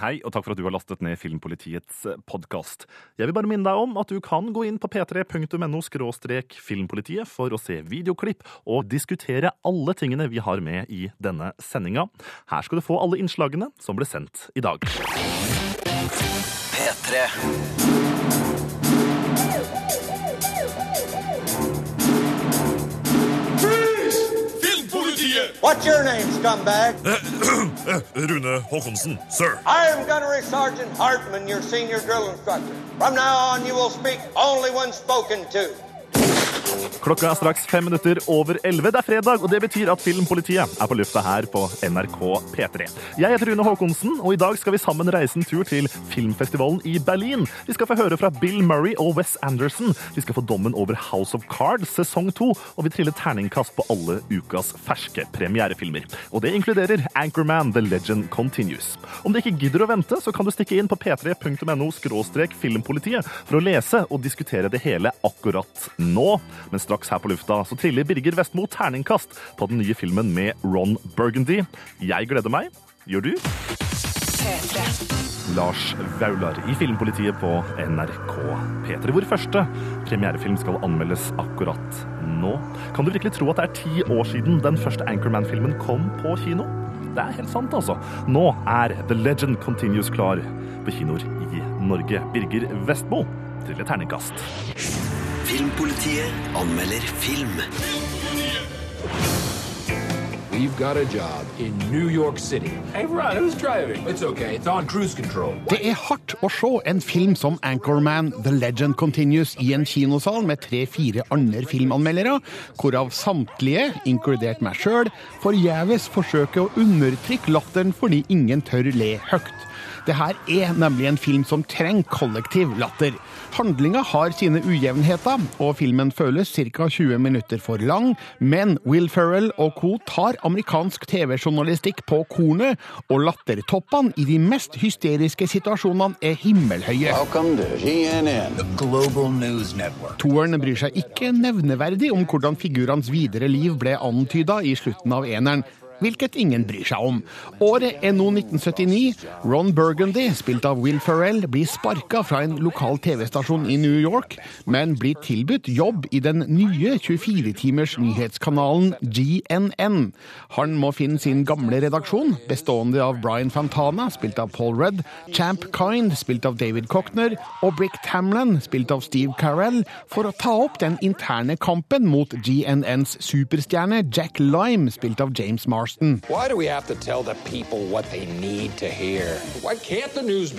Hei, og takk for at du har lastet ned Filmpolitiets podkast. Jeg vil bare minne deg om at du kan gå inn på p3.no filmpolitiet for å se videoklipp og diskutere alle tingene vi har med i denne sendinga. Her skal du få alle innslagene som ble sendt i dag. P3. What's your name, scumbag? Eh, Rune Håkonsen, sir. I am Gunnery Sergeant Hartman, your senior drill instructor. From now on, you will speak only when spoken to. Klokka er straks fem minutter over elleve. Det er fredag, og det betyr at Filmpolitiet er på lufta her på NRK P3. Jeg heter Rune Håkonsen, og i dag skal vi sammen reise en tur til filmfestivalen i Berlin. Vi skal få høre fra Bill Murray og Wes Anderson. Vi skal få dommen over House of Cards sesong to, og vi triller terningkast på alle ukas ferske premierefilmer. Og det inkluderer Anchorman The Legend Continues. Om du ikke gidder å vente, så kan du stikke inn på p3.no filmpolitiet for å lese og diskutere det hele akkurat nå. Men straks her på lufta så triller Birger Vestmo terningkast på den nye filmen med Ron Burgundy. Jeg gleder meg. Gjør du? Lars Vaular i Filmpolitiet på NRK P3, hvor første premierefilm skal anmeldes akkurat nå. Kan du virkelig tro at det er ti år siden den første Anchorman-filmen kom på kino? Det er helt sant, altså. Nå er The Legend Continues klar på kinoer i Norge. Birger Vestmo triller terningkast. Filmpolitiet anmelder film. We've got a job in New York City. Hey, Ron, who's driving? It's okay. It's on cruise control. Det er hardt å se en film som Anchorman The Legend Continues i en kinosal med tre-fire andre filmanmeldere, hvorav samtlige, inkludert meg sjøl, forgjeves forsøker å undertrykke latteren fordi ingen tør le høyt. Det her er nemlig en film som trenger kollektiv latter. Handlinga har sine ujevnheter, og filmen føles ca. 20 minutter for lang, men Will Ferrell og co. tar amerikansk TV-journalistikk på kornet, og lattertoppene i de mest hysteriske situasjonene er himmelhøye. Toeren bryr seg ikke nevneverdig om hvordan figurenes videre liv ble antyda i slutten av eneren. Hvilket ingen bryr seg om. Året er nå 1979. Ron Burgundy, spilt av Will Ferrell, blir sparka fra en lokal TV-stasjon i New York, men blir tilbudt jobb i den nye 24-timers nyhetskanalen GNN. Han må finne sin gamle redaksjon, bestående av Brian Fantana, spilt av Paul Rudd, Champ Kind, spilt av David Cochner, og Brick Tamlin, spilt av Steve Carell, for å ta opp den interne kampen mot GNNs superstjerne Jack Lime, spilt av James Marston. News?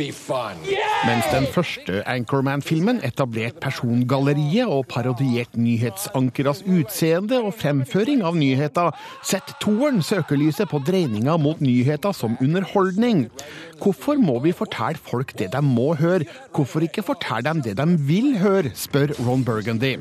Mens den første Anchorman-filmen etablerte persongalleriet og parodierte nyhetsankeras utseende og fremføring av nyheter, setter toeren søkelyset på dreininga mot nyheter som underholdning. Hvorfor må vi fortelle folk det de må høre? Hvorfor ikke fortelle dem det de vil høre, spør Ron Burgundy.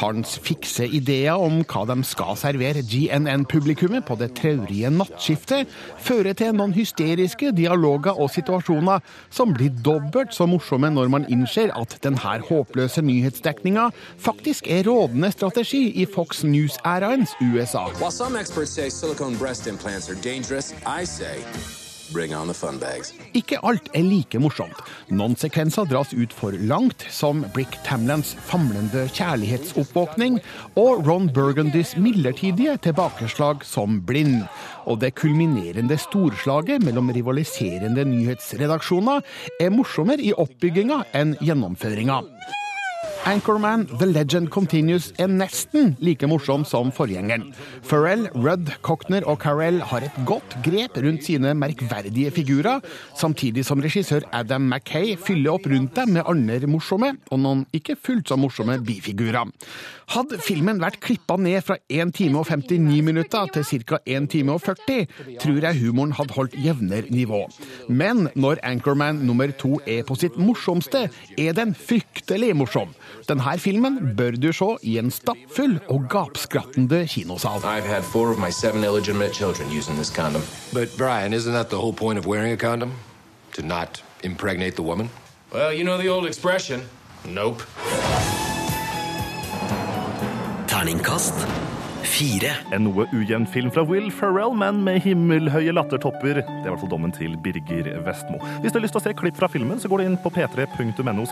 Hans fikse ideer om hva de skal servere GNN-publikummet på det traurige nattskiftet, fører til noen hysteriske dialoger og situasjoner som blir dobbelt så morsomme når man innser at denne håpløse nyhetsdekninga faktisk er rådende strategi i Fox News-æraens USA. While some experts say silicone breast implants are dangerous, I Ikke alt er like morsomt. Noen sekvenser dras ut for langt, som Brick Tamlands famlende kjærlighetsoppvåkning og Ron Burgundys midlertidige tilbakeslag som blind. Og det kulminerende storslaget mellom rivaliserende nyhetsredaksjoner er morsommere i oppbygginga enn gjennomføringa. Anchorman The Legend Continues er nesten like morsom som forgjengeren. Pharrell, Rudd, Cochner og Carell har et godt grep rundt sine merkverdige figurer, samtidig som regissør Adam Mackay fyller opp rundt dem med andre morsomme, og noen ikke fullt så morsomme bifigurer. Hadde filmen vært klippa ned fra 1 time og 59 minutter til ca. 1 time og 40, tror jeg humoren hadde holdt jevnere nivå. Men når Anchorman nummer to er på sitt morsomste, er den fryktelig morsom. Denne filmen bør du se i en stappfull og gapskrattende kinosal. I've had four of my seven illegitimate children using this condom. But Brian, isn't that the whole point of wearing a condom? To not impregnate the woman? Well, you know the old expression. Nope. Terningkast Fire. En noe ujevn film fra Will Ferrell, men med himmelhøye lattertopper. Det er i hvert fall dommen til Birger Vestmo. Hvis du har lyst til å se klipp fra filmen, så går du inn på p3.no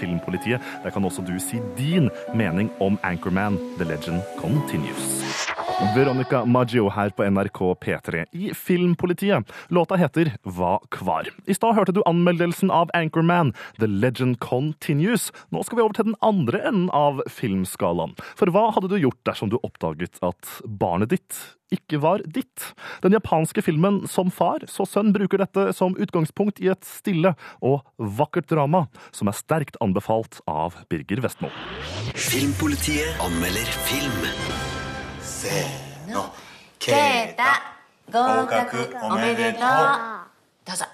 filmpolitiet. Der kan også du si din mening om Anchorman. The Legend Continues. Veronica Maggio her på NRK P3 i Filmpolitiet. Låta heter Hva kvar. I stad hørte du anmeldelsen av Anchorman, The Legend Continues. Nå skal vi over til den andre enden av filmskalaen. For hva hadde du gjort dersom du oppdaget at barnet ditt ikke var ditt. Den japanske filmen Som far, så sønn bruker dette som utgangspunkt i et stille og vakkert drama, som er sterkt anbefalt av Birger Vestmo. Filmpolitiet anmelder film. ケータ合格おめでとう。どうぞ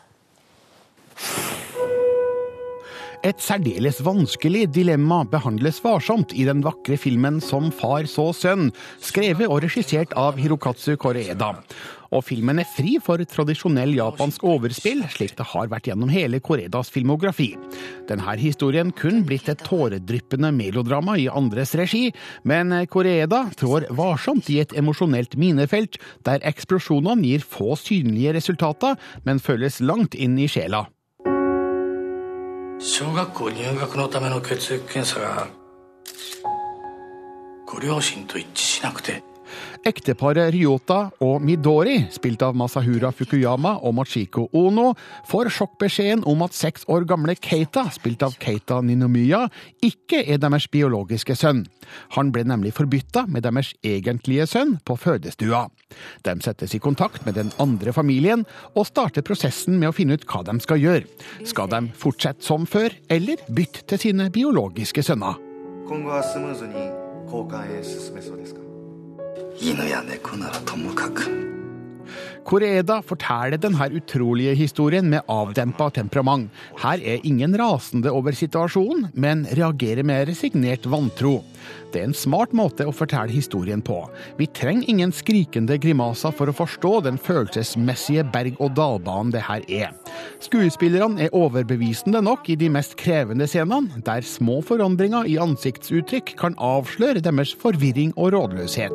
Et særdeles vanskelig dilemma behandles varsomt i den vakre filmen Som far så sønn, skrevet og regissert av Hirokatsu Koreeda. Og filmen er fri for tradisjonell japansk overspill, slik det har vært gjennom hele Koredas filmografi. Denne historien kun blitt et tåredryppende melodrama i andres regi, men Koreeda trår varsomt i et emosjonelt minefelt, der eksplosjonene gir få synlige resultater, men føles langt inn i sjela. 小学校入学のための血液検査がご両親と一致しなくて。Ekteparet Ryota og Midori, spilt av Masahura Fukuyama og Machiko Ono, får sjokkbeskjeden om at seks år gamle Keita, spilt av Keita Ninomiya, ikke er deres biologiske sønn. Han ble nemlig forbytta med deres egentlige sønn på fødestua. De settes i kontakt med den andre familien og starter prosessen med å finne ut hva de skal gjøre. Skal de fortsette som før, eller bytte til sine biologiske sønner? 今後はスムーズに交換へ進めそうですか 犬や猫ならともかく。Koreeda forteller denne utrolige historien med avdempa temperament. Her er ingen rasende over situasjonen, men reagerer med resignert vantro. Det er en smart måte å fortelle historien på. Vi trenger ingen skrikende grimaser for å forstå den følelsesmessige berg-og-dal-banen det her er. Skuespillerne er overbevisende nok i de mest krevende scenene, der små forandringer i ansiktsuttrykk kan avsløre deres forvirring og rådløshet.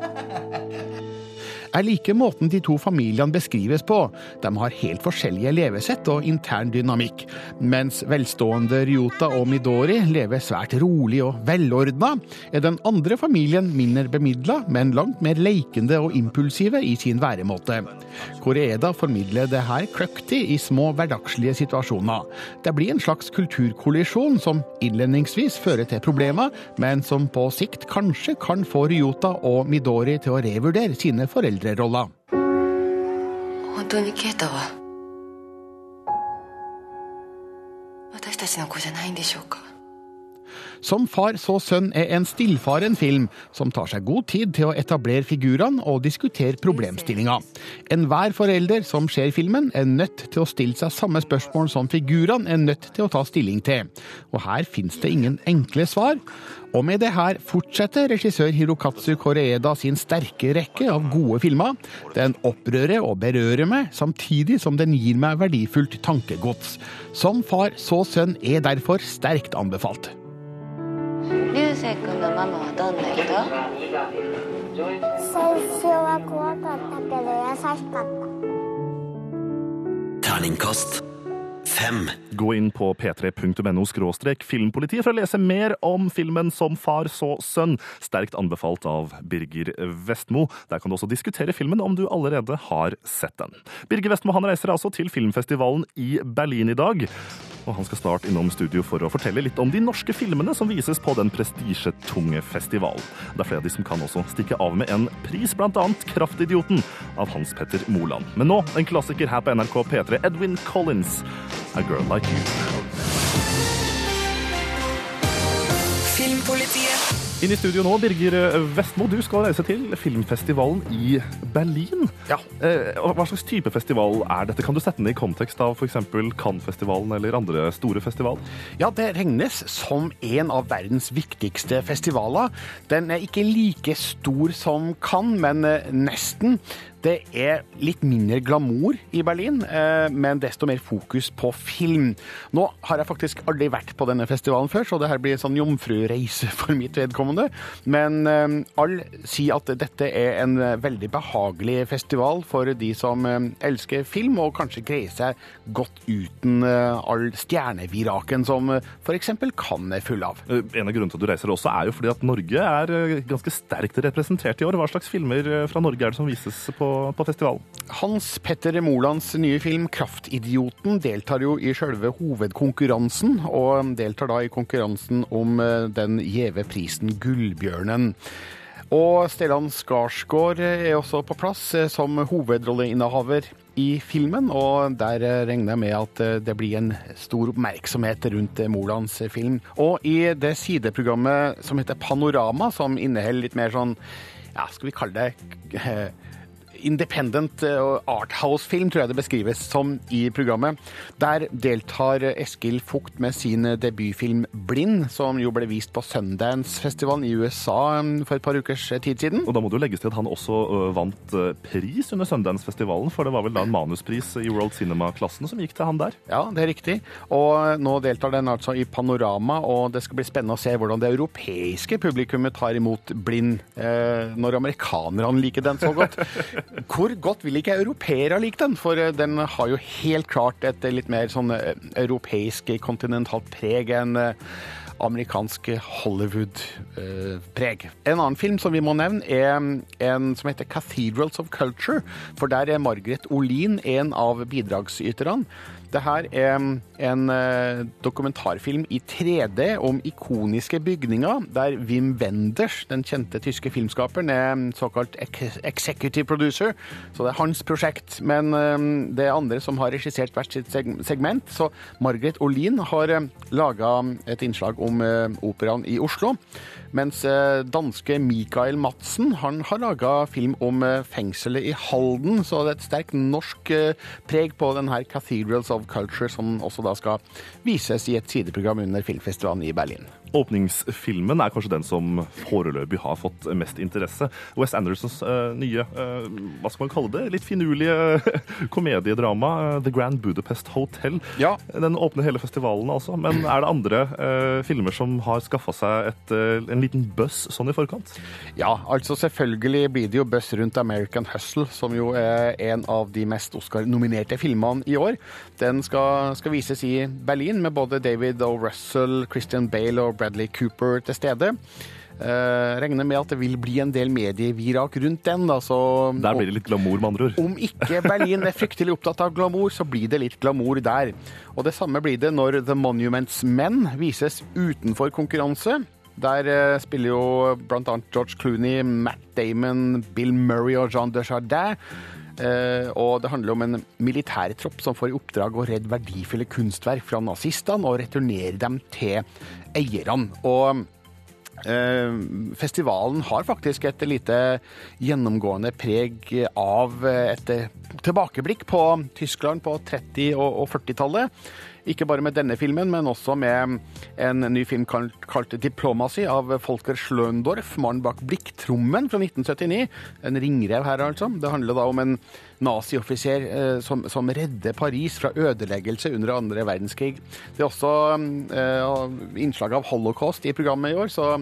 er like måten de to familiene beskrives på. De har helt forskjellige levesett og intern dynamikk. Mens velstående Ryota og Midori lever svært rolig og velordna, er den andre familien mindre bemidla, men langt mer leikende og impulsive i sin væremåte. Koreeda formidler det her kløktig i små hverdagslige situasjoner. Det blir en slags kulturkollisjon som innledningsvis fører til problemer, men som på sikt kanskje kan få Ryota og Midori til å revurdere sine foreldre foreldrerolla. Som far så sønn er en stillfaren film som tar seg god tid til å etablere figurene og diskutere problemstillinga. Enhver forelder som ser filmen, er nødt til å stille seg samme spørsmål som figurene er nødt til å ta stilling til. Og her fins det ingen enkle svar. Og med det her fortsetter regissør Hirokatsu Koreeda sin sterke rekke av gode filmer. Den opprører og berører meg, samtidig som den gir meg verdifullt tankegods. Som far så sønn er derfor sterkt anbefalt. Terningkast fem. Gå inn på p3.no filmpolitiet for å lese mer om filmen Som far så sønn, sterkt anbefalt av Birger Vestmo. Der kan du også diskutere filmen om du allerede har sett den. Birger Vestmo han reiser altså til filmfestivalen i Berlin i dag. Og han skal snart innom studio for å fortelle litt om de norske filmene som vises på den prestisjetunge festivalen. Det er flere av de som kan også stikke av med en pris, annet Kraftidioten av Hans Petter Moland. Men nå en klassiker her på NRK P3, Edwin Collins, A Girl Like You. Inn i studio nå, Birger Vestmo, du skal reise til filmfestivalen i Berlin. Ja. Eh, Hva slags type festival er dette? Kan du sette den i kontekst av f.eks. Cannes-festivalen eller andre store festivaler? Ja, det regnes som en av verdens viktigste festivaler. Den er ikke like stor som Cannes, men eh, nesten. Det er litt mindre glamour i Berlin, eh, men desto mer fokus på film. Nå har jeg faktisk aldri vært på denne festivalen før, så det her blir en sånn jomfrureise for mitt vedkommende. Men all alle sier at dette er en veldig behagelig festival for de som eh, elsker film, og kanskje greier seg godt uten eh, all stjerneviraken som eh, f.eks. Cannes er full av. Eh, En av grunnene til at du reiser også, er jo fordi at Norge er eh, ganske sterkt representert i år. Hva slags filmer eh, fra Norge er det som vises på, på festivalen? Hans Petter Molands nye film 'Kraftidioten' deltar jo i selve hovedkonkurransen, og deltar da i konkurransen om eh, den gjeve prisen Gullbjørnen. Og Stellan Skarsgård er også på plass eh, som hovedrolleinnehaver i filmen, og der eh, regner jeg med at det blir en stor oppmerksomhet rundt Molands film. Og i det sideprogrammet som heter Panorama, som inneholder litt mer sånn, ja, skal vi kalle det independent eh, og arthouse-film, tror jeg det beskrives som i programmet. Der deltar Eskil Fugt med sin debutfilm 'Blind', som jo ble vist på Sundance-festivalen i USA eh, for et par ukers tid siden. Og da må det jo legges til at han også vant pris under Sundance-festivalen, for det var vel da en manuspris i World Cinema-klassen som gikk til han der. Ja, det er riktig. Og nå deltar den altså i Panorama, og det skal bli spennende å se hvordan det europeiske publikummet tar imot Blind eh, når amerikanerne liker den så godt. Hvor godt vil ikke europeere like den? For eh, den har jo helt klart et litt mer sånn eh, europeisk kontinentalt preg enn eh, amerikansk Hollywood-preg. En annen film som vi må nevne, er en som heter Cathedrals of Culture. For der er Margaret Olin en av bidragsyterne. Det her er en eh, dokumentarfilm i 3D om ikoniske bygninger, der Wim Wenders, den kjente tyske filmskaperen, er såkalt executive producer. Så det er hans prosjekt. Men eh, det er andre som har regissert hvert sitt segment. Så Margaret Olin har laga et innslag om eh, operaen i Oslo. Mens eh, danske Mikael Madsen han har laga film om eh, fengselet i Halden. Så det er et sterkt norsk eh, preg på denne Cathedrals of Culture, som også da skal vises i et sideprogram under filmfestivalen i Berlin. Åpningsfilmen er kanskje den som foreløpig har fått mest interesse. Wes Andersons uh, nye, uh, hva skal man kalle det, litt finurlige komediedrama, uh, The Grand Budapest Hotel. Ja. Den åpner hele festivalen altså, men er det andre filmer som har skaffa seg et, en liten buzz sånn i forkant? Ja, altså selvfølgelig blir det jo buzz rundt American Hustle, som jo er en av de mest Oscar-nominerte filmene i år. Den skal, skal vises i Berlin med både David O. Russell, Christian Bale og Bradley Cooper til stede. Uh, regner med at det vil bli en del medievirak rundt den. Da, så Der blir det litt glamour, med andre ord. om ikke Berlin er fryktelig opptatt av glamour, så blir det litt glamour der. Og det samme blir det når The Monuments Men vises utenfor konkurranse. Der uh, spiller jo bl.a. George Clooney, Matt Damon, Bill Murray og Jean Desjardins. Eh, og det handler om en militærtropp som får i oppdrag å redde verdifulle kunstverk fra nazistene og returnere dem til eierne. Og Eh, festivalen har faktisk et lite gjennomgående preg av et eh, tilbakeblikk på Tyskland på 30- og og 40-tallet. Ikke bare med denne filmen, men også med en ny film kalt, kalt 'Diplomacy' av Folker Schløndorf, mannen bak Blikktrommen fra 1979. En ringrev her, altså. Det handler da om en nazioffiser eh, som, som redder Paris fra ødeleggelse under andre verdenskrig. Det er også eh, innslag av holocaust i programmet i år, så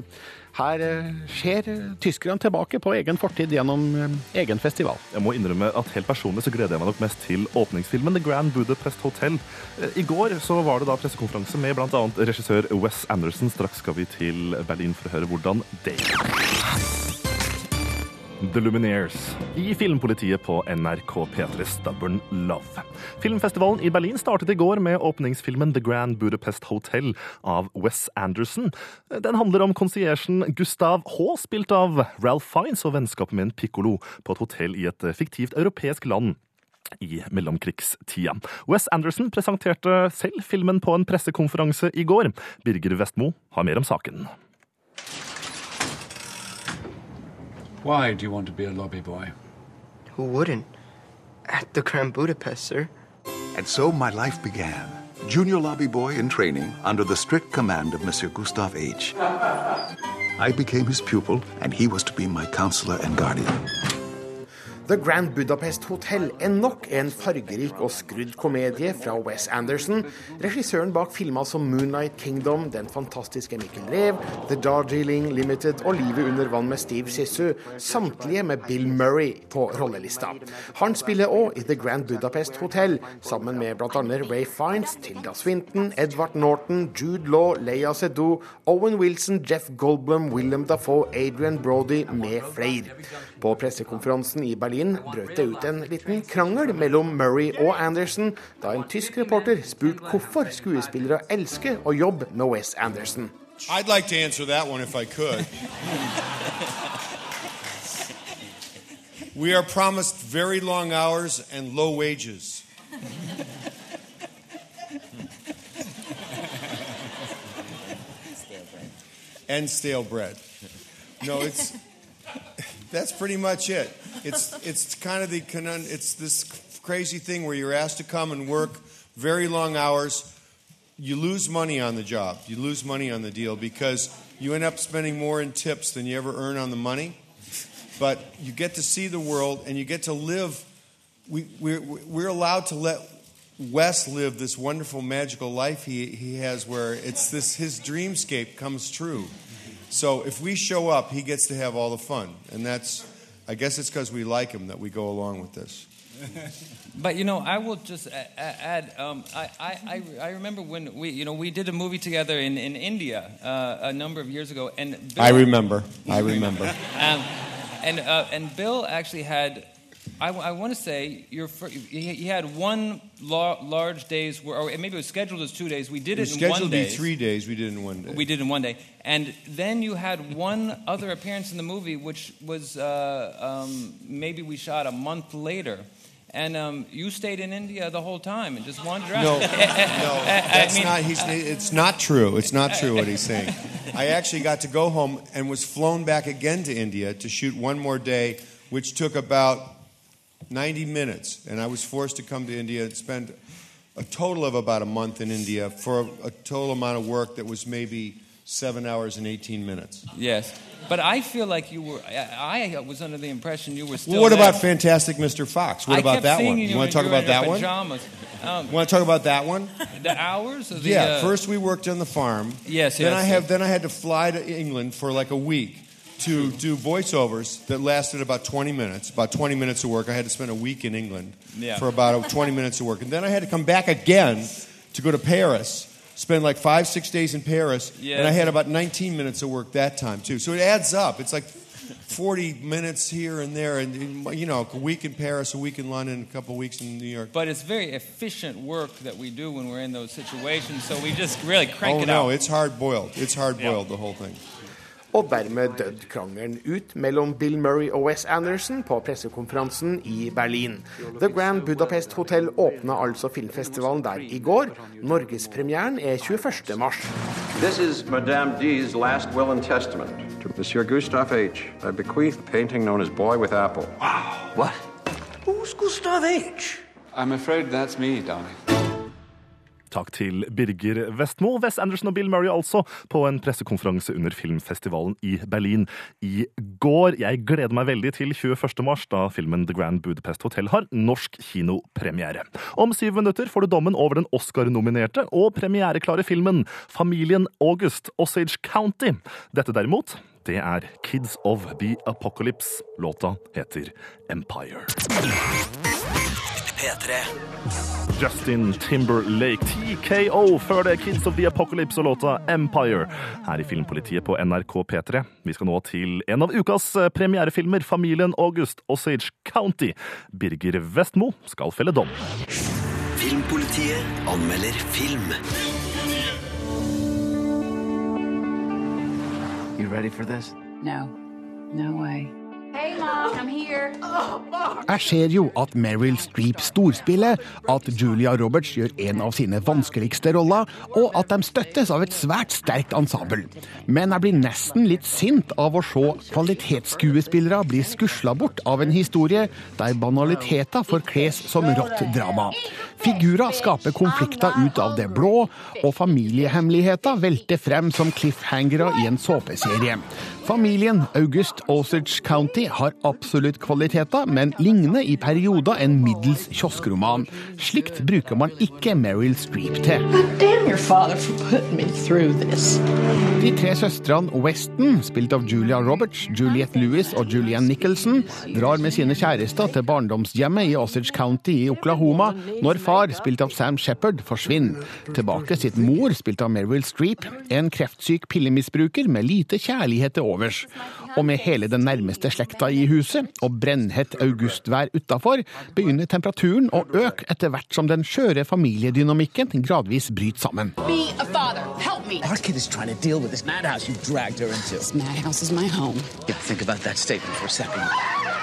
her eh, ser tyskerne tilbake på egen fortid gjennom eh, egen festival. Jeg må innrømme at helt personlig så gleder jeg meg nok mest til åpningsfilmen The Grand Budapest Hotel. Eh, I går så var det da pressekonferanse med bl.a. regissør Wes Anderson. Straks skal vi til Berlin for å høre hvordan det gikk. The Lumineers i Filmpolitiet på NRK P3 Stubborn Love. Filmfestivalen i Berlin startet i går med åpningsfilmen The Grand Budapest Hotel av Wes Anderson. Den handler om konsiersen Gustav H., spilt av Ralph Fiennes, og vennskapet med en pikkolo på et hotell i et fiktivt europeisk land i mellomkrigstida. Wes Anderson presenterte selv filmen på en pressekonferanse i går. Birger Vestmo har mer om saken. Why do you want to be a lobby boy? Who wouldn't? At the Grand Budapest, sir. And so my life began. Junior lobby boy in training under the strict command of Monsieur Gustave H. I became his pupil, and he was to be my counselor and guardian. The Grand Budapest Hotel er nok en fargerik og skrudd komedie fra Wes Anderson, regissøren bak filmer som Moonlight Kingdom, Den fantastiske Mikkel Rev, The Darjeeling Limited og Livet under vann med Steve Sissu, samtlige med Bill Murray på rollelista. Han spiller òg i The Grand Budapest Hotel, sammen med bl.a. Ray Fiends, Tilda Swinton, Edvard Norton, Jude Law, Leia Sedou, Owen Wilson, Jeff Goldblum, Willem Dafoe, Adrian Brody med flere. På pressekonferansen i Berlin brøt det ut en liten krangel mellom Murray og Anderson da en tysk reporter spurte hvorfor skuespillere elsker å jobbe med Wes Anderson. I'd like to answer that one if I could. we are promised very long hours and low wages. and stale bread. No, it's that's pretty much it. It's it's kind of the it's this crazy thing where you're asked to come and work very long hours. You lose money on the job. You lose money on the deal because you end up spending more in tips than you ever earn on the money. But you get to see the world and you get to live. We, we're, we're allowed to let Wes live this wonderful, magical life he, he has where it's this his dreamscape comes true. So if we show up, he gets to have all the fun. And that's, I guess it's because we like him that we go along with this. But you know, I will just a- a- add. Um, I, I, I I remember when we, you know, we did a movie together in in India uh, a number of years ago, and Bill, I remember. I remember. Um, and uh, and Bill actually had. I, want to say fir- he, he had one lar- large day's wor- or maybe it was scheduled as two days. We did It it, in scheduled one to be day. three days. We did it in one day. We did in one day, and then you had one other appearance in the movie, which was uh, um, maybe we shot a month later. And um, you stayed in India the whole time and just wandered around. No, no, I that's mean- not. He's, it's not true. It's not true what he's saying. I actually got to go home and was flown back again to India to shoot one more day, which took about 90 minutes. And I was forced to come to India and spend a total of about a month in India for a, a total amount of work that was maybe seven hours and 18 minutes. Yes, but I feel like you were. I, I was under the impression you were still. Well, what there. about Fantastic Mr. Fox? What I about that one? You, You want to talk about that one? pajamas. Um, Want to talk about that one? the hours the. yeah. uh, First, we worked on the farm. Yes, Then yes, I have. yes. Then I had to fly to England for like a week to do voiceovers that lasted about 20 minutes. About 20 minutes of work. I had to spend a week in England Yeah. for about 20 minutes of work, and then I had to come back again to go to Paris. Spend like five, six days in Paris, Yeah. and I had about 19 minutes of work that time too. So it adds up. It's like 40 minutes here and there, and you know, a week in Paris, a week in London, a couple weeks in New York. But it's very efficient work that we do when we're in those situations. So we just really crank oh it no, out. it's hard boiled. It's hard boiled the whole thing. Og dermed dødd krangelen ut mellom Bill Murray og Wes Anderson på pressekonferansen i Berlin. The Grand Budapest Hotel åpna altså filmfestivalen der i går. Norgespremieren er 21. mars. This is Madame D's last will and testament. To Monsieur Gustav H. I bequeath a painting known as Boy with Apple. Wow, What? Who's Gustav H? I'm afraid that's me, darling. Takk til Birger Vestmo, Wes Anderson og Bill Murray altså, på en pressekonferanse under filmfestivalen i Berlin i går. Jeg gleder meg veldig til 21. mars, da filmen The Grand Budapest Hotel har norsk kinopremiere. Om syv minutter får du dommen over den Oscar-nominerte og premiereklare filmen Familien August Osage County. Dette derimot, det er Kids of the Apocalypse. Låta heter Empire. P3. Justin Timberlake, TKO, før det Kids of the Apocalypse og låta Empire. Her i Filmpolitiet på NRK P3. Vi skal nå til en av ukas eh, premierefilmer, Familien August Osage County. Birger Vestmo skal felle dom. Filmpolitiet anmelder film. You ready for this? No. No way. Jeg ser jo at Meryl Streep storspiller, at Julia Roberts gjør en av sine vanskeligste roller, og at de støttes av et svært sterkt ensemble. Men jeg blir nesten litt sint av å se kvalitetsskuespillere bli skusla bort av en historie der banaliteter forkles som rått drama. Figurer skaper konflikter ut av det blå, og familiehemmeligheter velter frem som cliffhangere i en såpeserie. Familien August Osage County har absolutt kvaliteter, men ligner i perioder en middels kioskroman. Slikt bruker man ikke Meryl Streep til. Damn your father for putting me through this. De tre søstrene Weston, spilt av Julia Roberts, Juliette Lewis og Julianne Nicholson, drar med sine kjærester til barndomshjemmet i Osage County i Oklahoma når far, spilt av Sam Shepherd, forsvinner. Tilbake sitt mor, spilt av Meryl Streep, en kreftsyk pillemisbruker med lite kjærlighet til overs. Og med hele den nærmeste slekta i huset og brennhett augustvær utafor, begynner temperaturen å øke etter hvert som den skjøre familiedynamikken gradvis bryter sammen. Be a father. Help me. Our kid is trying to deal with this madhouse you dragged her into. This madhouse is my home. Yeah, think about that statement for a second.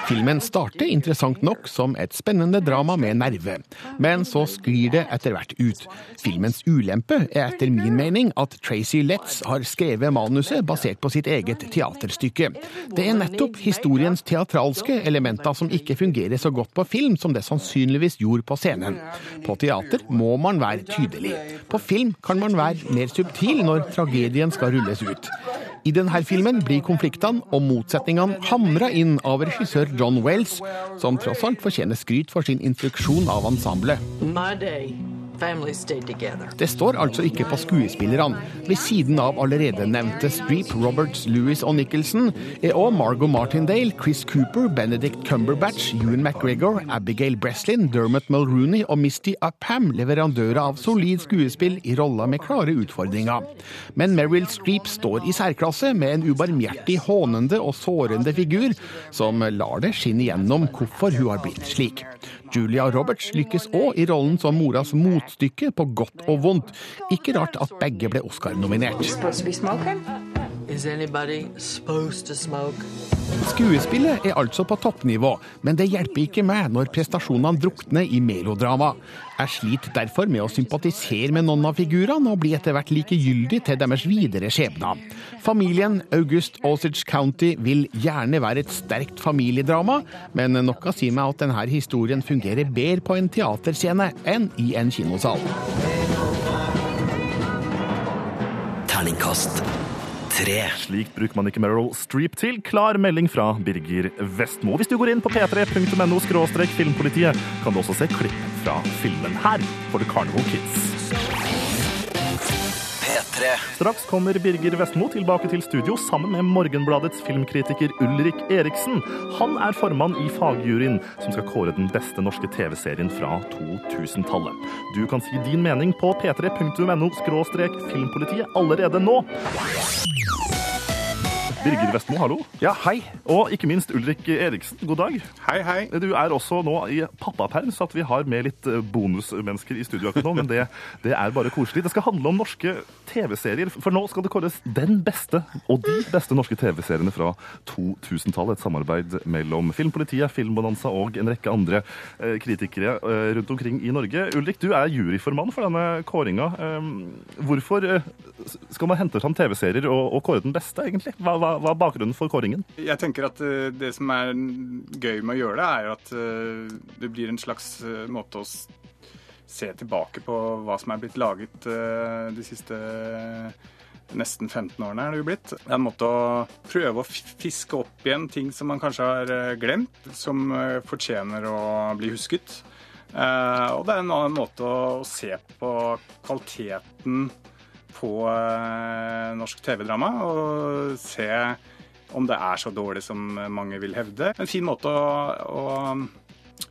Filmen starter interessant nok som et spennende drama med nerve, men så sklir det etter hvert ut. Filmens ulempe er etter min mening at Tracy Letts har skrevet manuset basert på sitt eget teaterstykke. Det er nettopp historiens teatralske elementer som ikke fungerer så godt på film som det sannsynligvis gjorde på scenen. På teater må man være tydelig. På film kan man være mer subtil når tragedien skal rulles ut. I denne filmen blir konfliktene og motsetningene hamra inn av regissør John Wells, som tross alt fortjener skryt for sin instruksjon av ensemblet. Det står altså ikke på skuespillerne. Ved siden av allerede nevnte Streep, Roberts, Lewis og Nicholson er òg Margot Martindale, Chris Cooper, Benedict Cumberbatch, Ewan McGregor, Abigail Breslin, Dermot Mulrooney og Misty Upham leverandører av solid skuespill i roller med klare utfordringer. Men Meryl Streep står i særklasse med en ubarmhjertig hånende og sårende figur, som lar det skinne gjennom hvorfor hun har blitt slik. Julia Roberts lykkes òg i rollen som moras motstykke på godt og vondt. Ikke rart at begge ble Oscar-nominert. Skuespillet er altså på toppnivå, men det hjelper ikke meg når prestasjonene drukner i melodrama. Jeg sliter derfor med å sympatisere med noen av figurene og blir etter hvert likegyldig til deres videre skjebner. Familien August Osage County vil gjerne være et sterkt familiedrama, men noe sier meg at denne historien fungerer bedre på en teaterscene enn i en kinosal. Terningkast tre. Slikt bruker man ikke Meryl Streep til. Klar melding fra Birger Vestmo. Hvis du går inn på p3.no filmpolitiet, kan du også se klipp fra filmen her for The Carnival Kids. P3. Straks kommer Birger Vestmo tilbake til studio sammen med Morgenbladets filmkritiker Ulrik Eriksen. Han er formann i fagjuryen som skal kåre den beste norske TV-serien fra 2000-tallet. Du kan si din mening på p3.no filmpolitiet allerede nå. Birger Vestmo, hallo. Ja, hei. Og ikke minst Ulrik Eriksen, god dag. Hei, hei. Du er også nå i pappaperm, så at vi har med litt eh, bonusmennesker i studio akkurat nå, men det, det er bare koselig. Det skal handle om norske TV-serier, for nå skal det kåres den beste og de beste norske TV-seriene fra 2000-tallet. Et samarbeid mellom Filmpolitiet, Filmbonanza og en rekke andre eh, kritikere eh, rundt omkring i Norge. Ulrik, du er juryformann for denne kåringa. Eh, hvorfor skal man hente fram TV-serier og, og kåre den beste, egentlig? Hva, hva, hva er bakgrunnen for kåringen? Jeg tenker at eh, det som er gøy med å gjøre det, er at eh, det blir en slags eh, måte å se tilbake på hva som er blitt laget de siste nesten 15 årene er det jo blitt. Det er en måte å prøve å fiske opp igjen ting som man kanskje har glemt, som fortjener å bli husket. Og det er en annen måte å se på kvaliteten på eh, norsk TV-drama og se om det er så dårlig som mange vil hevde. En fin måte å, å,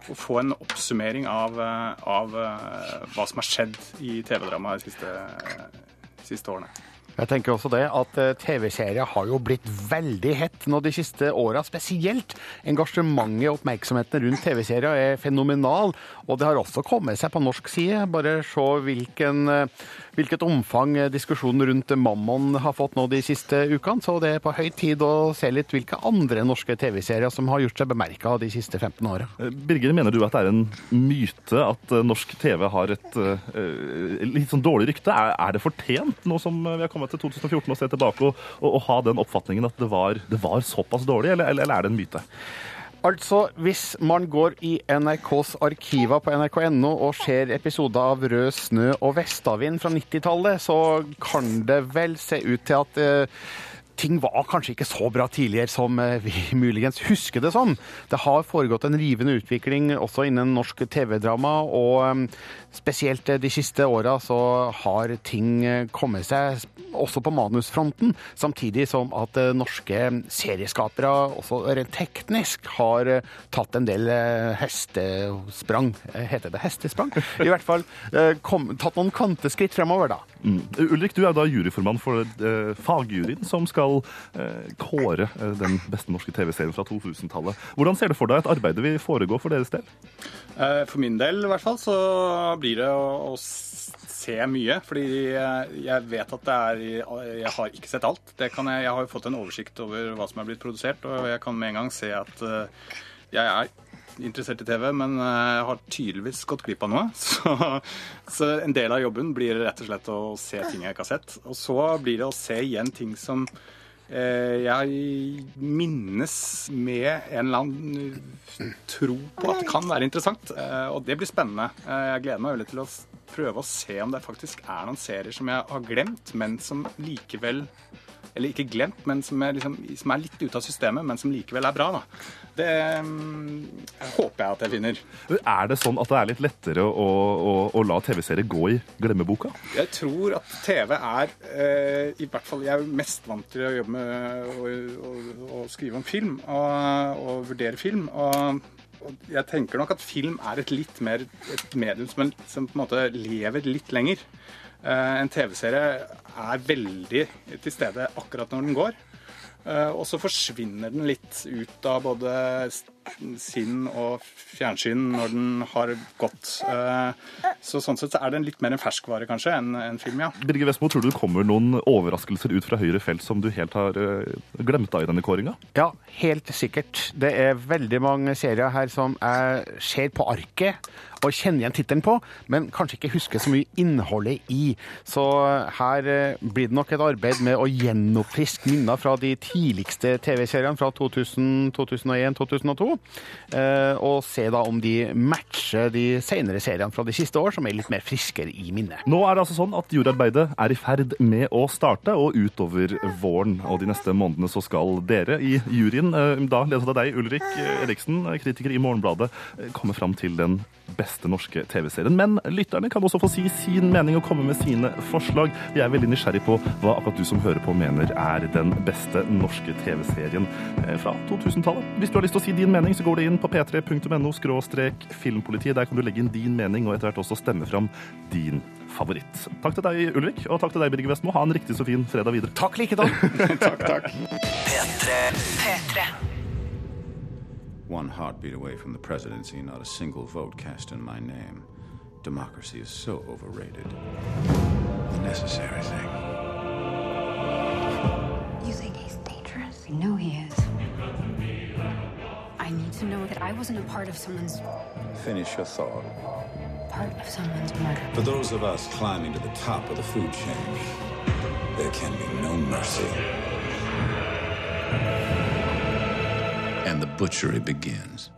å få en oppsummering av, eh, av eh, hva som har skjedd i TV-drama de siste, siste årene. Jeg tenker også det at eh, TV-serier har jo blitt veldig hett nå de siste åra. Spesielt engasjementet og oppmerksomheten rundt TV-serier er fenomenal. Og det har også kommet seg på norsk side. Bare se hvilken, eh, hvilket omfang eh, diskusjonen rundt Mammon har fått nå de siste ukene. Så det er på høy tid å se litt hvilke andre norske TV-serier som har gjort seg bemerka de siste 15 åra. Birger, mener du at det er en myte at norsk TV har et eh, litt sånn dårlig rykte? Er, er det fortjent, nå som vi har kommet til 2014 og se tilbake, og, og, og ha den oppfatningen at det var, det var såpass dårlig, eller, eller, eller er det en myte? Altså, hvis man går i NRKs arkiver på nrk.no og ser episoder av Rød snø og Vestavind fra 90-tallet, så kan det vel se ut til at eh, ting var kanskje ikke så bra tidligere som eh, vi muligens husker det som. Det har foregått en rivende utvikling også innen norsk TV-drama, og eh, spesielt eh, de siste åra så har ting kommet seg også på manusfronten, samtidig som at norske serieskapere også rent teknisk har tatt en del hestesprang. Heter det hestesprang? I hvert fall kom, tatt noen kvanteskritt fremover, da. Mm. Ulrik, du er da juryformann for uh, fagjuryen som skal uh, kåre uh, den beste norske TV-serien fra 2000-tallet. Hvordan ser du for deg at arbeidet vil foregå for deres del? For min del i hvert fall så blir det å, å se mye, fordi jeg vet at det er Jeg har ikke sett alt. Jeg, jeg har jo fått en oversikt over hva som er blitt produsert, og jeg kan med en gang se at jeg er interessert i TV, men eh, jeg har tydeligvis gått glipp av noe. Så, så en del av jobben blir rett og slett å se ting jeg ikke har sett. Og så blir det å se igjen ting som eh, jeg minnes med en eller annen tro på at kan være interessant. Eh, og det blir spennende. Eh, jeg gleder meg veldig til å prøve å se om det faktisk er noen serier som jeg har glemt, men som likevel eller ikke glemt, men som er, liksom, som er litt ute av systemet, men som likevel er bra. Da. Det mm, håper jeg at jeg finner. Er det sånn at det er litt lettere å, å, å la TV-serier gå i glemmeboka? Jeg tror at TV er eh, i hvert fall, Jeg er mest vant til å jobbe med å, skrive om film og, og vurdere film. Og, jeg tenker nok at film er et litt mer et medium som, som på en måte lever litt lenger. Eh, en TV-serie er veldig til stede akkurat når den går. Eh, og så forsvinner den litt ut av både sinn og fjernsyn når den har gått. Eh, så sånn sett så er den litt mer en ferskvare kanskje enn en film, ja. Birger Vestmo, tror du det kommer noen overraskelser ut fra høyre felt som du helt har eh, glemt av i denne kåringa? Ja, helt sikkert. Det er veldig mange serier her som jeg ser på arket og kjenner igjen tittelen på, men kanskje ikke husker så mye innholdet i. Så her eh, blir det nok et arbeid med å gjenoppfriske minner fra de tidligste TV-seriene fra 2000, 2001, 2002, eh, og se da om de matcher de senere seriene fra de siste år, som er litt mer friskere i minnet. Nå er det altså sånn at jordarbeidet er i ferd med å starte, og utover våren og de neste månedene så skal dere i juryen, eh, da ledet av deg, Ulrik Eriksen, kritiker i Morgenbladet, eh, komme fram til den beste norske TV-serien. Men lytterne kan også få si sin mening og komme med sine forslag. Jeg er veldig nysgjerrig på hva akkurat du som hører på mener er den beste norske TV-serien eh, fra 2000-tallet. Hvis du har lyst til å si din mening, så går det inn på p3.no filmpolitiet. Der kan du legge inn din mening og etter hvert også stemme fram din favoritt. Takk til deg, Ulrik, og takk til deg, Birger Vestmo. Ha en riktig så fin fredag videre. Takk likedan. takk, takk. P3. P3. One heartbeat away from the presidency, not a single vote cast in my name. Democracy is so overrated. The necessary thing. You think he's dangerous? I know he is. I need to know that I wasn't a part of someone's Finish your thought. part of someone's murder. For those of us climbing to the top of the food chain, there can be no mercy. Butchery begins.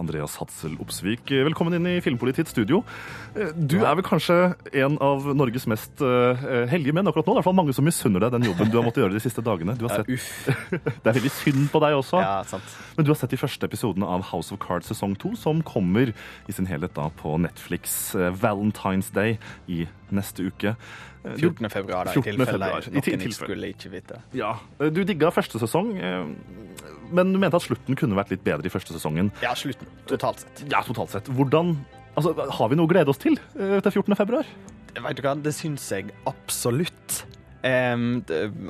Andreas Hatzel Opsvik, velkommen inn i Filmpolitiets studio. Eh, Du er vel kanskje en av Norges mest eh, heldige menn akkurat nå. Det er i hvert fall mange som misunner deg den jobben du har måttet gjøre de siste dagene. Du har sett... det er veldig synd på deg også. Ja, sant. Men du har sett de første episodene av House of Cards sesong to, som kommer i sin helhet da på Netflix eh, Valentine's Day i neste uke. Eh, 14. februar, da, i 14. tilfelle februar, noen i ikke skulle ikke vite. Ja, eh, Du digga første sesong, eh, men du mente at slutten kunne vært litt bedre i første sesongen. Ja, slutten. Totalt sett. Ja, totalt sett. Hvordan altså, Har vi noe å glede oss til eh, til 14. februar? Vet du hva, det syns jeg absolutt. Um,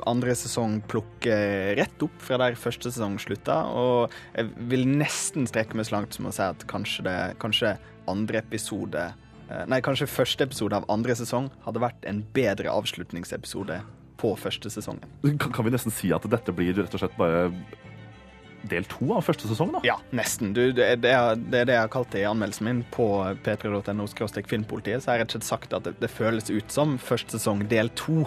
andre sesong plukker rett opp fra der første sesong slutta, og jeg vil nesten strekke meg så langt som å si at kanskje, det, kanskje andre episode eh, Nei, kanskje første episode av andre sesong hadde vært en bedre avslutningsepisode på første sesongen. Kan, kan vi nesten si at dette blir rett og slett bare del to av første sesong? da? Ja, nesten. Du, det, er- det, er, det jeg har kalt det i anmeldelsen min på p3.no filmpolitiet. Så har jeg rett og slett sagt at det, det føles ut som første sesong del to,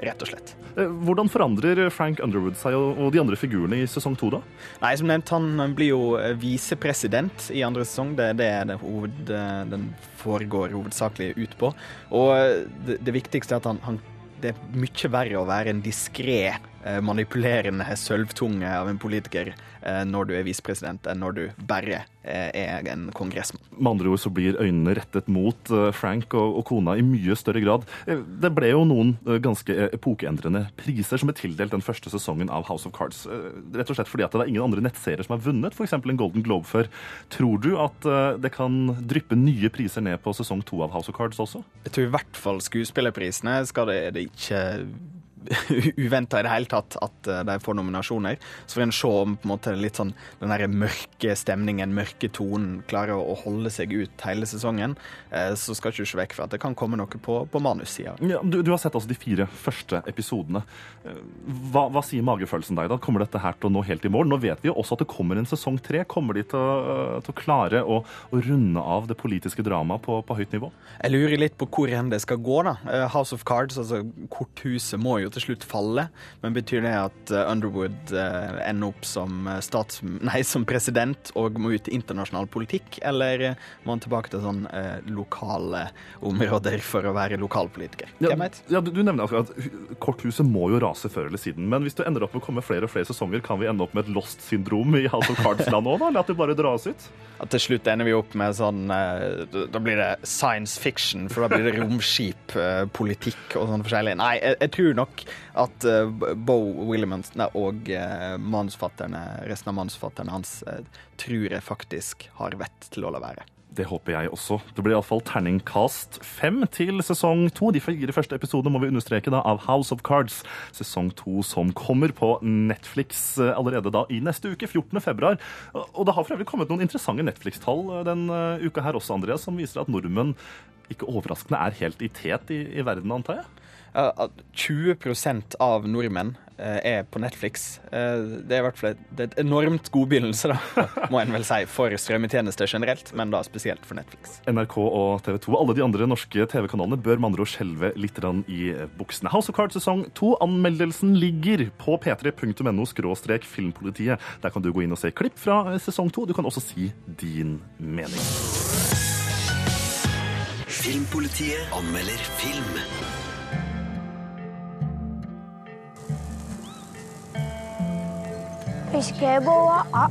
rett og slett. Eh, Hvordan forandrer Frank Underwood seg og, og de andre figurene i sesong to, da? Nei, som nevnt, han blir jo visepresident i andre sesong. Det er det det hoved, den foregår hovedsakelig ut på. Og det, det viktigste er at han, han det er mye verre å være en diskré manipulerende sølvtunge av en politiker eh, når du er visepresident, enn når du bare eh, er en kongressmann. Med andre ord så blir øynene rettet mot eh, Frank og, kona i mye større grad. Eh, Det ble jo noen eh, ganske eh, epokeendrende priser som ble tildelt den første sesongen av House of Cards. Eh, Rett og slett fordi at det er ingen andre nettserier som har vunnet f.eks. en Golden Globe før. Tror du at eh, det kan dryppe nye priser ned på sesong to av House of Cards også? Jeg tror i hvert fall skuespillerprisene skal det, det ikke uventa i det hele tatt at eh, de får nominasjoner. Så får en se om på en måte litt sånn den der mørke stemningen, mørke tonen, klarer å holde seg ut hele sesongen. Eh, Så skal ikke du se vekk fra at det kan komme noe på, på manussida. Ja, du, du har sett altså de fire første episodene. Eh, Hva, hva sier magefølelsen deg? da? Kommer dette her til å nå helt i mål? Nå vet vi jo også at det kommer en sesong tre. Kommer de til å, til å klare å, å runde av det politiske dramaet på, på høyt nivå? Jeg lurer litt på hvor hen det skal gå, da. House of Cards, altså korthuset, må jo til slutt falle. Men betyr det at eh, Underwood eh, ender opp som, eh, stats... Nei, som president og må ut i internasjonal politikk? Eller må han tilbake til sånn eh, lokale områder for å være lokalpolitiker? Ja, ja, du, nevner akkurat at korthuset må jo rase før eller siden. Men hvis det ender opp med å komme flere og flere sesonger, kan vi ende opp med et lost-syndrom i House of Cards-land òg, da? Eller at det bare dras ut? At til slutt ender vi opp med sånn Da blir det science fiction, for da blir det romskip, politikk og sånn forskjellig. Nei, jeg, jeg tror nok at eh, Bo Willimons og eh, resten av manusfatterne hans eh, tror jeg faktisk har vett til å la være. Det håper jeg også. Det blir iallfall terningkast fem til sesong to. De fire første episodene må vi understreke da, av House of Cards. Sesong to som kommer på Netflix allerede da i neste uke, 14. februar. Og det har for øvrig kommet noen interessante Netflix-tall den uka her også, Andreas, som viser at nordmenn ikke overraskende er helt i tet i, i verden, antar jeg? Ja, at 20 av nordmenn eh, er på Netflix. Eh, Det er i hvert fall et, et enormt god begynnelse, da, må en vel si, for strømmetjenester generelt, men da spesielt for Netflix. NRK og TV 2 alle de andre norske TV-kanalene bør med andre ord skjelve litt i buksene. House of Cards sesong 2. Anmeldelsen ligger på p3.no skråstrek filmpolitiet. Der kan du gå inn og se klipp fra eh, sesong 2. Du kan også si din mening. Filmpolitiet anmelder film. Fish cable, up,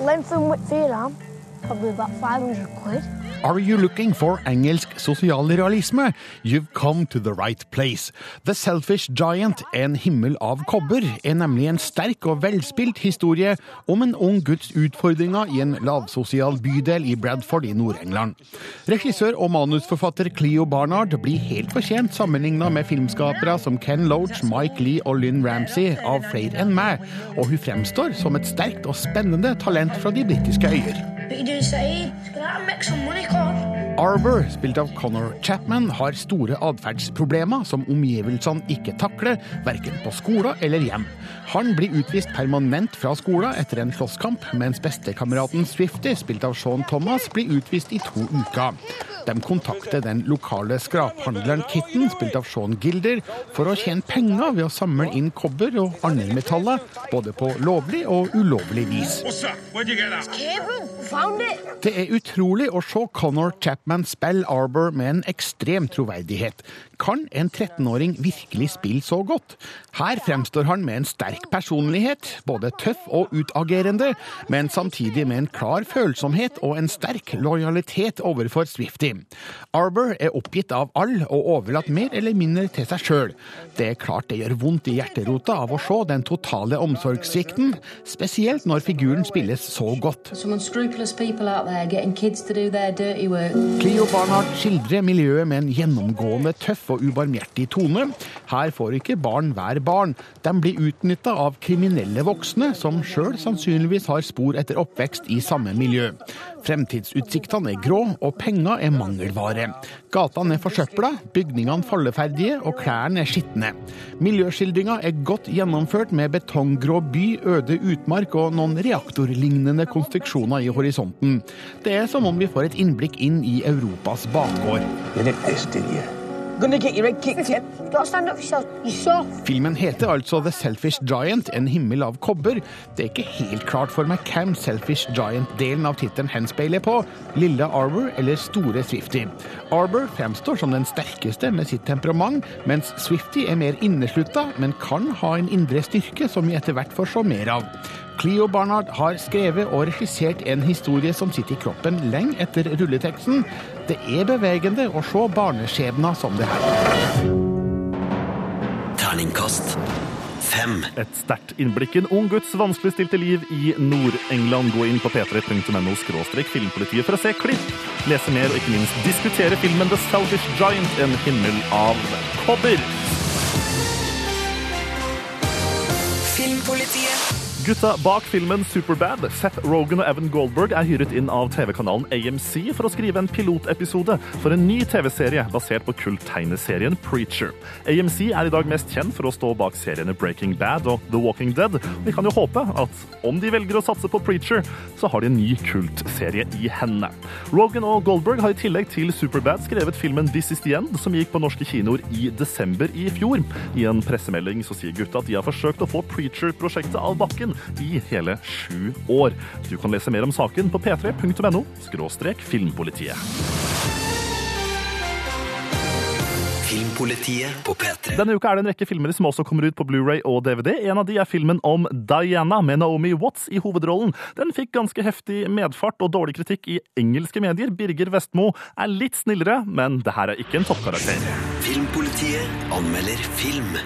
lengthen Length and width your arm. Are you looking for engelsk sosialrealisme? You've come to the right place. The Selfish Giant, En himmel av kobber, er nemlig en sterk og velspilt historie om en ung gutts utfordringer i en lavsosial bydel i Bradford i Nord-England. Regissør og manusforfatter Cleo Barnard blir helt fortjent sammenligna med filmskapere som Ken Loach, Mike Lee og Lynn Ramsey av flere enn meg, og hun fremstår som et sterkt og spennende talent fra de britiske øyer. Arbor, spilt av Connor Chapman, har store atferdsproblemer som omgivelsene ikke takler, verken på skolen eller hjem. Han blir utvist permanent fra skolen etter en slåsskamp, mens bestekameraten Swifty, spilt av Sean Thomas, blir utvist i to uker. De kontakter den lokale skraphandleren Kitten, spilt av Sean Gilder, for å tjene penger ved å samle inn kobber og andre metaller, både på lovlig og ulovlig vis. Det er utrolig å se Connor Chapman spille Arbor med en ekstrem troverdighet. Kan en 13-åring virkelig spille så godt? Her fremstår han med en sterk personlighet, både tøff og utagerende, men samtidig med en klar følsomhet og en sterk lojalitet overfor Swifty. Arbor er oppgitt av alle og overlatt mer eller mindre til seg sjøl. Det er klart det gjør vondt i hjerterota av å se den totale omsorgssvikten, spesielt når figuren spilles så godt. Cleo Barnard skildrer miljøet med en gjennomgående tøff og ubarmhjertig tone. Her får ikke barn være barn. De blir utnytta av kriminelle voksne, som sjøl sannsynligvis har spor etter oppvekst i samme miljø. Fremtidsutsiktene er grå, og penger er mangelvare. Gatene er forsøpla, bygningene falleferdige, og klærne er skitne. Miljøskildringa er godt gjennomført med betonggrå by, øde utmark og noen reaktorlignende konstruksjoner i horisonten. Det er som om vi får et innblikk inn i Europas bakgård. Filmen heter altså The Selfish Giant, en himmel av kobber. Det er ikke helt klart for meg hvem Selfish Giant-delen av tittelen henspeiler på, lille Arbor eller store Swifty. Arbor fremstår som den sterkeste med sitt temperament, mens Swifty er mer inneslutta, men kan ha en indre styrke som vi etter hvert får se mer av. Cleo Barnard har skrevet og regissert en historie som sitter i kroppen lenge etter rulleteksten. Det er bevegende å se barneskjebner som det her. Terningkast fem. Et sterkt innblikk i en ung guds vanskeligstilte liv i Nord-England. Gå inn på p3.no filmpolitiet for å se klipp, lese mer og ikke minst diskutere filmen The Selfish Giant, en himmel av kobber. Gutta bak filmen Superbad, Seth Rogan og Evan Goldberg, er hyret inn av TV-kanalen AMC for å skrive en pilotepisode for en ny TV-serie basert på kulttegneserien Preacher. AMC er i dag mest kjent for å stå bak seriene Breaking Bad og The Walking Dead. Vi kan jo håpe at om de velger å satse på Preacher, så har de en ny kultserie i hendene. Rogan og Goldberg har i tillegg til Superbad skrevet filmen This Is The End, som gikk på norske kinoer i desember i fjor. I en pressemelding så sier gutta at de har forsøkt å få Preacher-prosjektet av bakken i hele sju år. Du kan lese mer om saken på p3.no filmpolitiet. Filmpolitiet på P3. Denne uka er det en rekke filmer som også kommer ut på Blu-ray og DVD. En av de er filmen om Diana med Naomi Watts i hovedrollen. Den fikk ganske heftig medfart og dårlig kritikk i engelske medier. Birger Vestmo er litt snillere, men det her er ikke en toppkarakter. Filmpolitiet anmelder film.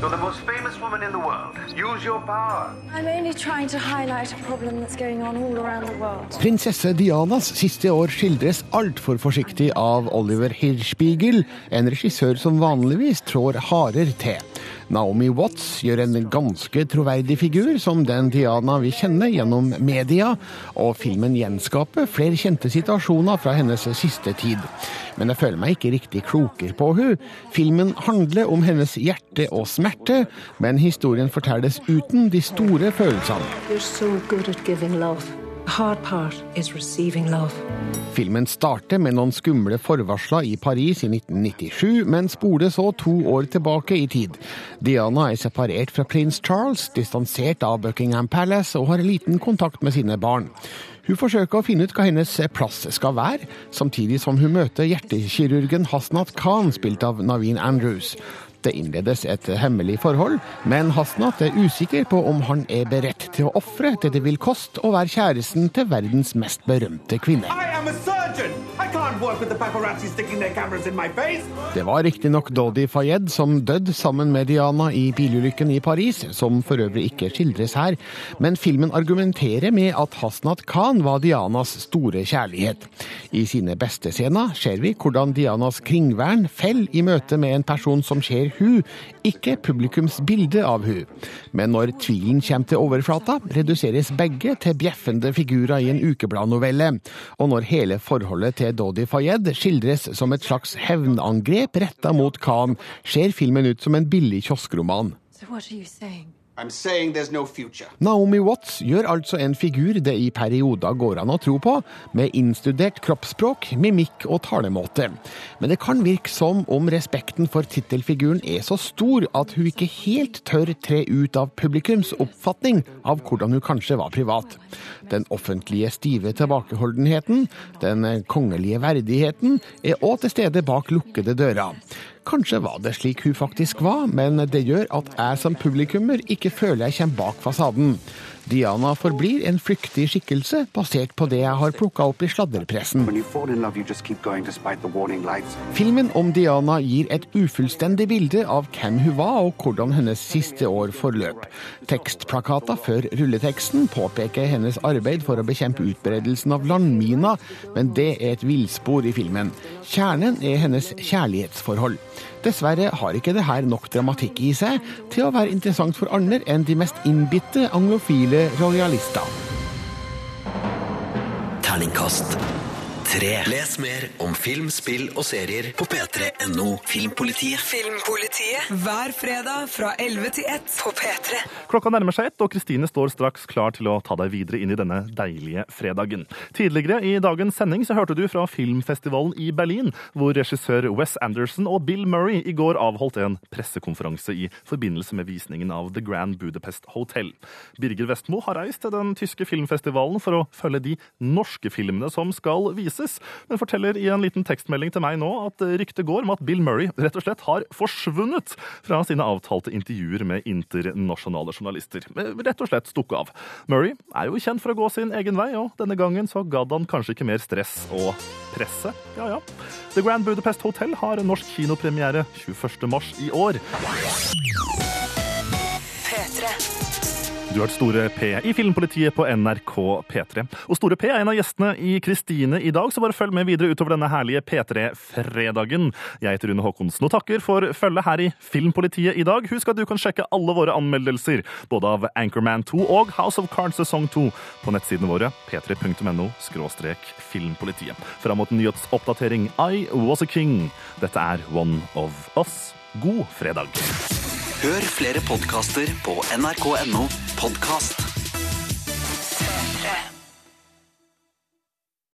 You're the most famous woman in the world. Use your power. I'm only trying to highlight a problem that's going on all around the world. Prinsesse Dianas siste år skildres altfor forsiktig av Oliver Hirschbiegel, en regissør som vanligvis trår harer til. Naomi Watts gjør en ganske troverdig figur som den Diana vi kjenner gjennom media, og filmen gjenskaper flere kjente situasjoner fra hennes siste tid. Men jeg føler meg ikke riktig klokere på hun. Filmen handler om hennes hjerte og smerte, men historien fortelles uten de store følelsene. You're so good at Filmen starter med noen skumle forvarsler i Paris i 1997, men spoler så to år tilbake i tid. Diana er separert fra prins Charles, distansert av Buckingham Palace og har liten kontakt med sine barn. Hun forsøker å finne ut hva hennes plass skal være, samtidig som hun møter hjertekirurgen Hasnat Khan, spilt av Naveen Andrews. Det innledes et hemmelig forhold, men Hasnat er usikker på om han er beredt til å ofre det det vil koste å være kjæresten til verdens mest berømte kvinne. I am a Det var riktignok Dodi Fayed som døde sammen med Diana i bilulykken i Paris, som for øvrig ikke skildres her, men filmen argumenterer med at Hasnat Khan var Dianas store kjærlighet. I sine beste scener ser vi hvordan Dianas kringvern faller i møte med en person som ser hun, ikke publikums bilde av hun. Men når tvilen kommer til overflata, reduseres begge til bjeffende figurer i en ukebladnovelle. Og når hele forholdet til Dodi Fayed skildres som et slags hevnangrep retta mot Khan, ser filmen ut som en billig kioskroman. So what are? Naomi Watts gjør altså en figur det i perioder går an å tro på, med innstudert kroppsspråk, mimikk og talemåte. Men det kan virke som om respekten for tittelfiguren er så stor at hun ikke helt tør tre ut av publikums oppfatning av hvordan hun kanskje var privat. Den offentlige stive tilbakeholdenheten, den kongelige verdigheten, er òg til stede bak lukkede dører. Kanskje var det slik hun faktisk var, men det gjør at jeg som publikummer ikke føler jeg kommer bak fasaden. Diana forblir en flyktig skikkelse, basert på det jeg har plukka opp i sladrepressen. Filmen om Diana gir et ufullstendig bilde av hvem hun var og hvordan hennes siste år forløp. Tekstplakater før rulleteksten påpeker hennes arbeid for å bekjempe utbredelsen av landminer, men det er et villspor i filmen. Kjernen er hennes kjærlighetsforhold. Dessverre har ikke det her nok dramatikk i seg til å være interessant for andre enn de mest innbitte anglofile. Terningkast 3. Les mer om film, spill og serier på p3.no Filmpolitiet. Filmpolitiet hver fredag fra 11 til 1 på P3. Klokka nærmer seg ett, og Kristine står straks klar til å ta deg videre inn i denne deilige fredagen. Tidligere i dagens sending så hørte du fra filmfestivalen i Berlin, hvor regissør Wes Anderson og Bill Murray i går avholdt en pressekonferanse i forbindelse med visningen av The Grand Budapest Hotel. Birger Vestmo har reist til den tyske filmfestivalen for å følge de norske filmene som skal vises, men forteller i en liten tekstmelding til meg nå at ryktet går om at Bill Murray rett og slett har forsvunnet fra sine avtalte intervjuer med internasjonale journalister. Rett og slett stukket av. Murray er jo kjent for å gå sin egen vei, og denne gangen så gadd han kanskje ikke mer stress og presse. Ja ja. The Grand Budapest Hotel har norsk kinopremiere 21. mars i år. P3. Du har hørt Store P i Filmpolitiet på NRK P3. Og Store P er en av gjestene i Kristine i dag, så bare følg med videre utover denne herlige P3-fredagen. Jeg heter Rune Håkonsen og takker for følget her i Filmpolitiet i dag. Husk at du kan sjekke alle våre anmeldelser, både av Anchorman 2 og House of Cards sesong 2, på nettsidene våre p3.no filmpolitiet. Fram mot nyhetsoppdatering I Was a King. Dette er One of Us. God fredag. Hør flere podkaster på nrk.no podkast. 3.